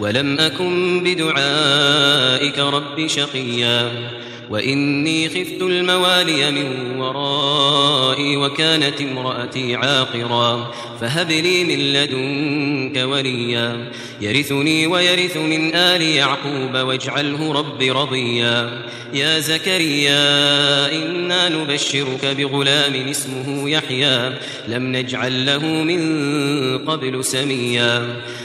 ولم أكن بدعائك رب شقيا وإني خفت الموالي من ورائي وكانت امرأتي عاقرا فهب لي من لدنك وليا يرثني ويرث من آل يعقوب واجعله رب رضيا يا زكريا إنا نبشرك بغلام اسمه يحيى لم نجعل له من قبل سميا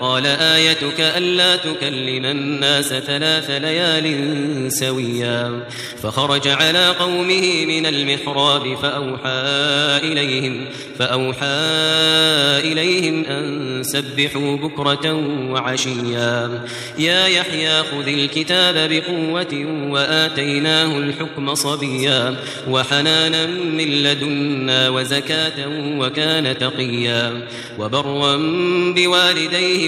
قال آيتك ألا تكلم الناس ثلاث ليال سويا. فخرج على قومه من المحراب فأوحى إليهم فأوحى إليهم أن سبحوا بكرة وعشيا. يا يحيى خذ الكتاب بقوة وآتيناه الحكم صبيا. وحنانا من لدنا وزكاة وكان تقيا. وبرا بوالديه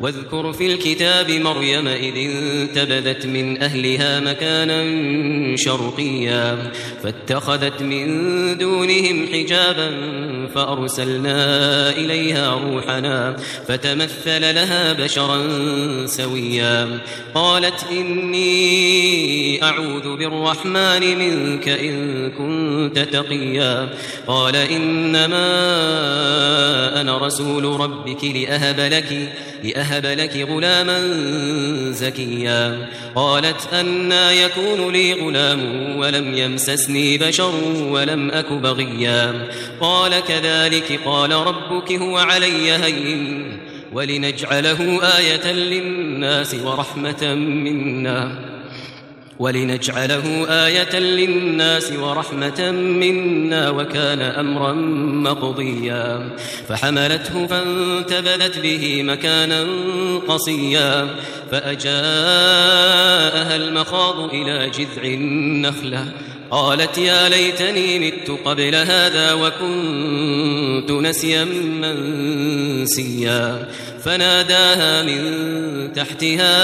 واذكر في الكتاب مريم إذ انتبذت من أهلها مكانا شرقيا فاتخذت من دونهم حجابا فأرسلنا إليها روحنا فتمثل لها بشرا سويا. قالت إني أعوذ بالرحمن منك إن كنت تقيا. قال إنما أنا رسول ربك لأهب لك لأهب لك غلاما زكيا قالت أنا يكون لي غلام ولم يمسسني بشر ولم أك بغيا قال كذلك قال ربك هو علي هين ولنجعله آية للناس ورحمة منا ولنجعله آية للناس ورحمة منا وكان أمرا مقضيا. فحملته فانتبذت به مكانا قصيا. فأجاءها المخاض إلى جذع النخلة. قالت يا ليتني مت قبل هذا وكنت نسيا منسيا. فناداها من تحتها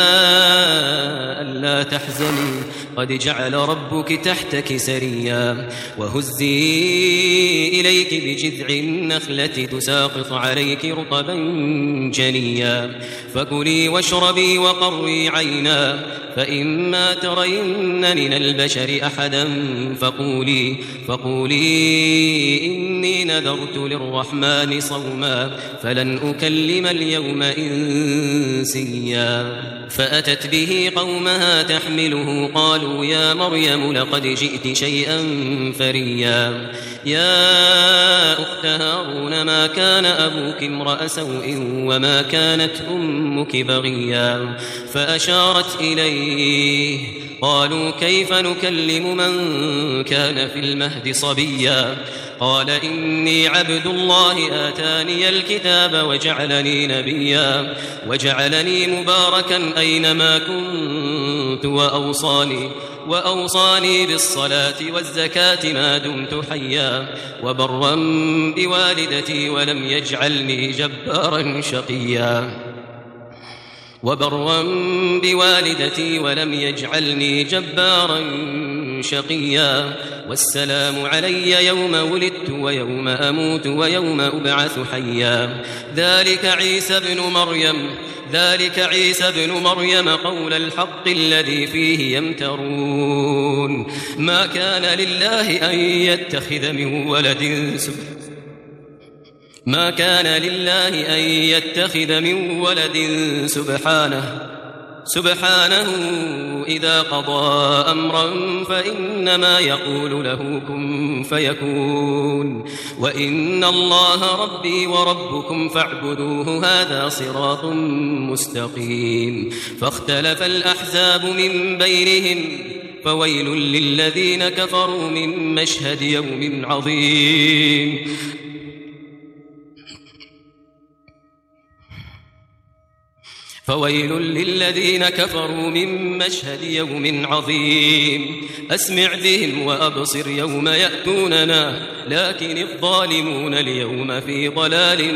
ألا تحزني. قد جعل ربك تحتك سريا. وهزي إليك بجذع النخلة تساقط عليك رطبا جنيا. فكلي واشربي وقري عينا. فإما ترين من البشر أحدا فقولي فقولي إني نذرت للرحمن صوما فلن أكلم اليوم إنسيا. فأتت به قومها تحمله قالوا يا مريم لقد جئت شيئا فريا. يا أخت هارون ما كان أبوك امرأ سوء وما كانت أمك بغيا؟ فأشارت إليه قالوا كيف نكلم من كان في المهد صبيا؟ قال إني عبد الله آتاني الكتاب وجعلني نبيا وجعلني مباركا أينما كنت وأوصاني وأوصاني بالصلاة والزكاة ما دمت حيا وبرا بوالدتي ولم يجعلني جبارا شقيا. وبرا بوالدتي ولم يجعلني جبارا شقيا. والسلام علي يوم ولدت ويوم أموت ويوم أبعث حيا. ذلك عيسى بن مريم. ذلك عيسى بن مريم قول الحق الذي فيه يمترون. ما كان لله أن يتخذ من ولد سبحانه ما كان لله أن يتخذ من ولد سبحانه سبحانه إذا قضى أمرا فإنما يقول له كن فيكون. وإن الله ربي وربكم فاعبدوه هذا صراط مستقيم. فاختلف الأحزاب من بينهم فويل للذين كفروا من مشهد يوم عظيم. فويل للذين كفروا من مشهد يوم عظيم. أسمع بهم وأبصر يوم يأتوننا لكن الظالمون اليوم في ضلال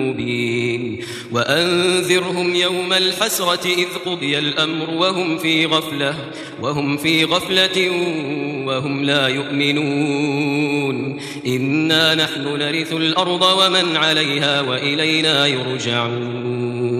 مبين. وأنذرهم يوم الحسرة إذ قضي الأمر وهم في غفلة وهم في غفلة وهم لا يؤمنون. إنا نحن نرث الأرض ومن عليها وإلينا يرجعون.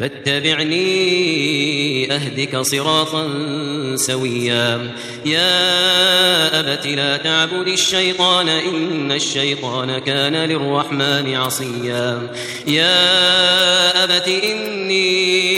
فاتبعني أهدك صراطا سويا. يا أبت لا تعبد الشيطان إن الشيطان كان للرحمن عصيا. يا أبت إني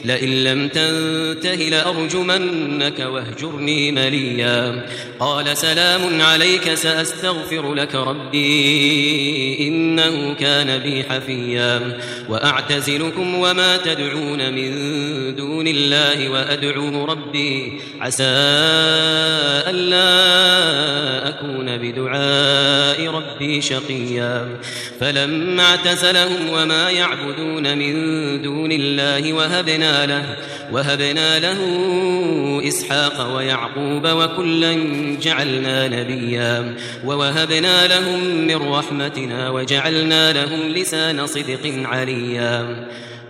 لئن لم تنته لأرجمنك واهجرني مليا. قال سلام عليك سأستغفر لك ربي إنه كان بي حفيا. وأعتزلكم وما تدعون من دون الله وأدعو ربي عسى ألا أكون بدعاء ربي شقيا. فلما اعتزلهم وما يعبدون من دون الله وهبنا له وهبنا له إسحاق ويعقوب وكلا جعلنا نبيا. ووهبنا لهم من رحمتنا وجعلنا لهم لسان صدق عليا.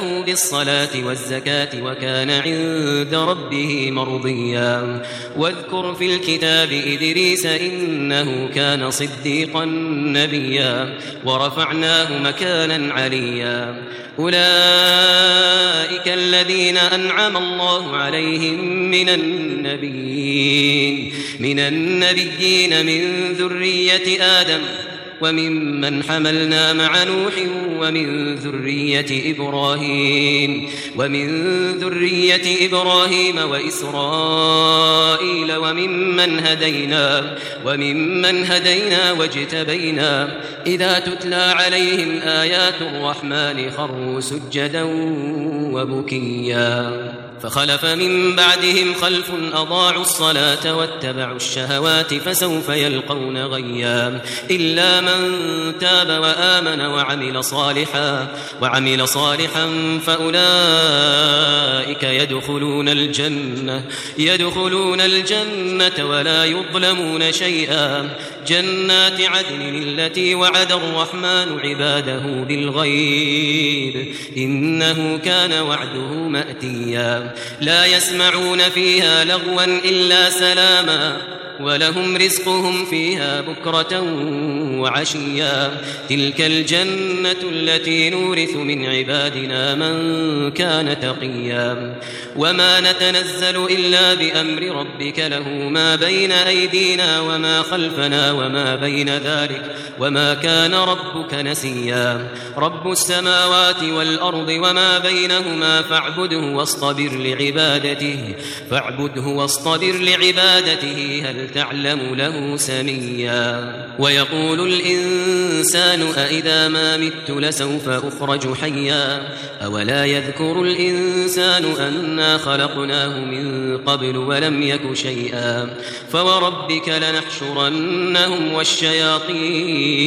له بالصلاة والزكاة وكان عند ربه مرضيا. واذكر في الكتاب إدريس إنه كان صديقا نبيا. ورفعناه مكانا عليا. أولئك الذين أنعم الله عليهم من النبيين. من النبيين من ذرية آدم. وممن حملنا مع نوح ومن ذرية إبراهيم ومن ذرية إبراهيم وإسرائيل وممن هدينا وممن هدينا واجتبينا إذا تتلى عليهم آيات الرحمن خروا سجدا وبكيا فخلف من بعدهم خلف أضاعوا الصلاة واتبعوا الشهوات فسوف يلقون غيا إلا من تاب وآمن وعمل صالحا وعمل صالحا فأولئك يدخلون الجنة يدخلون الجنة ولا يظلمون شيئا. جنات عدن التي وعد الرحمن عباده بالغيب إنه كان وعده مأتيا. لا يسمعون فيها لغوا إلا سلاما. ولهم رزقهم فيها بكرة وعشيا. تلك الجنة التي نورث من عبادنا من كان تقيا. وما نتنزل إلا بأمر ربك له ما بين أيدينا وما خلفنا وما بين ذلك وما كان ربك نسيا. رب السماوات والأرض وما بينهما فاعبده واصطبر لعبادته فاعبده واصطبر لعبادته. هل تعلم له سميا. ويقول الإنسان أإذا ما مت لسوف أخرج حيا. أولا يذكر الإنسان أنا خلقناه من قبل ولم يك شيئا. فوربك لنحشرنهم والشياطين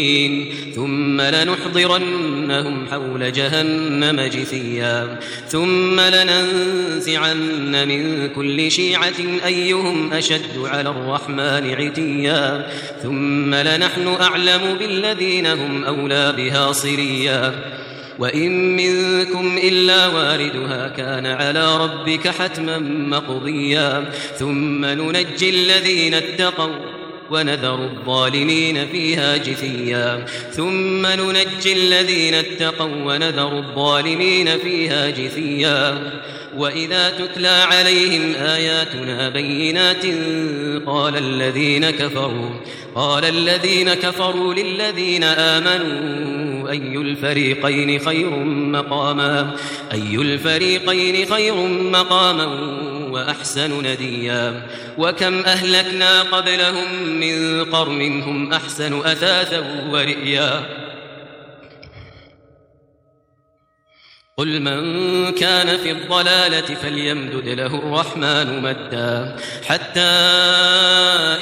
ثم لنحضرنهم حول جهنم جثيا. ثم لننزعن من كل شيعة أيهم أشد على الرحمن. عتيا. ثم لنحن أعلم بالذين هم أولى بها صريا وإن منكم إلا واردها كان على ربك حتما مقضيا. ثم ننجي الذين اتقوا ونذر الظالمين فيها جثيا. ثم ننجي الذين اتقوا ونذر الظالمين فيها جثيا. وإذا تتلى عليهم آياتنا بينات قال الذين كفروا قال الذين كفروا للذين آمنوا أي الفريقين خير مقاما؟ أي الفريقين خير مقاما؟ وأحسن نديا. وكم أهلكنا قبلهم من قرن هم أحسن أثاثا ورئيا. قل من كان في الضلالة فليمدد له الرحمن مدا. حتى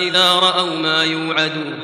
إذا رأوا ما يوعدون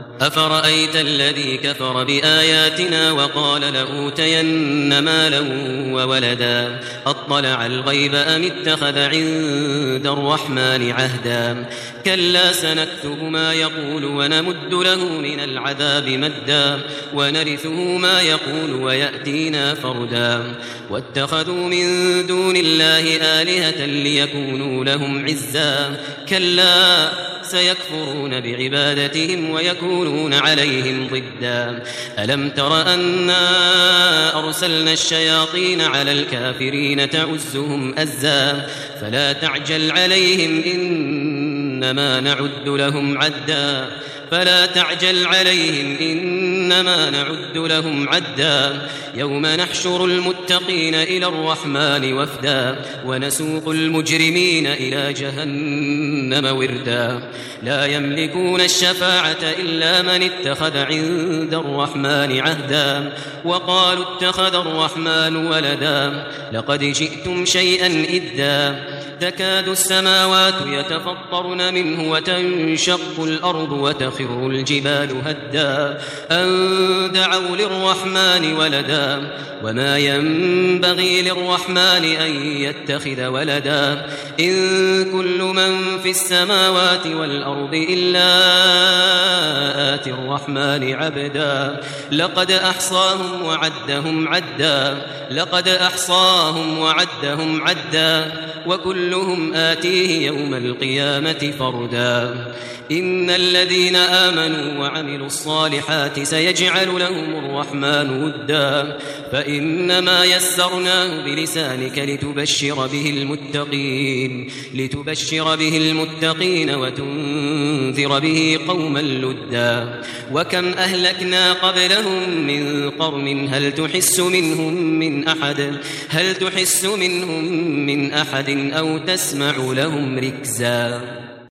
أفرأيت الذي كفر بآياتنا وقال لأوتين مالا وولدا؟ أطلع الغيب أم اتخذ عند الرحمن عهدا؟ كلا سنكتب ما يقول ونمد له من العذاب مدا ونرثه ما يقول ويأتينا فردا. واتخذوا من دون الله آلهة ليكونوا لهم عزا. كلا سيكفرون بعبادتهم ويكونون عليهم ضدا. ألم تر أنا أرسلنا الشياطين على الكافرين تعزهم أزا؟ فلا تعجل عليهم إنما نعد لهم عدا. فلا تعجل عليهم إنما نعد لهم عدا. يوم نحشر المتقين إلى الرحمن وفدا. ونسوق المجرمين إلى جهنم وردا. لا يملكون الشفاعة إلا من اتخذ عند الرحمن عهدا. وقالوا اتخذ الرحمن ولدا. لقد جئتم شيئا إدا. تكاد السماوات يتفطرن منه وتنشق الأرض وتخر الجبال هدا. أن دعوا للرحمن ولدا وما ينبغي للرحمن أن يتخذ ولدا. إن كل من في السماوات والأرض إلا آتي الرحمن عبدا. لقد أحصاهم وعدهم عدا لقد أحصاهم وعدهم عدا وكلهم آتيه يوم القيامة فردا. إن الذين آمنوا وعملوا الصالحات سيجعل لهم الرحمن ودا. فإنما يسرناه بلسانك لتبشر به المتقين لتبشر به المتقين وتنذر به قوما لدا. وكم أهلكنا قبلهم من قرن هل تحس منهم من أحد؟ هل تحس منهم من أحد أو تسمع لهم ركزا؟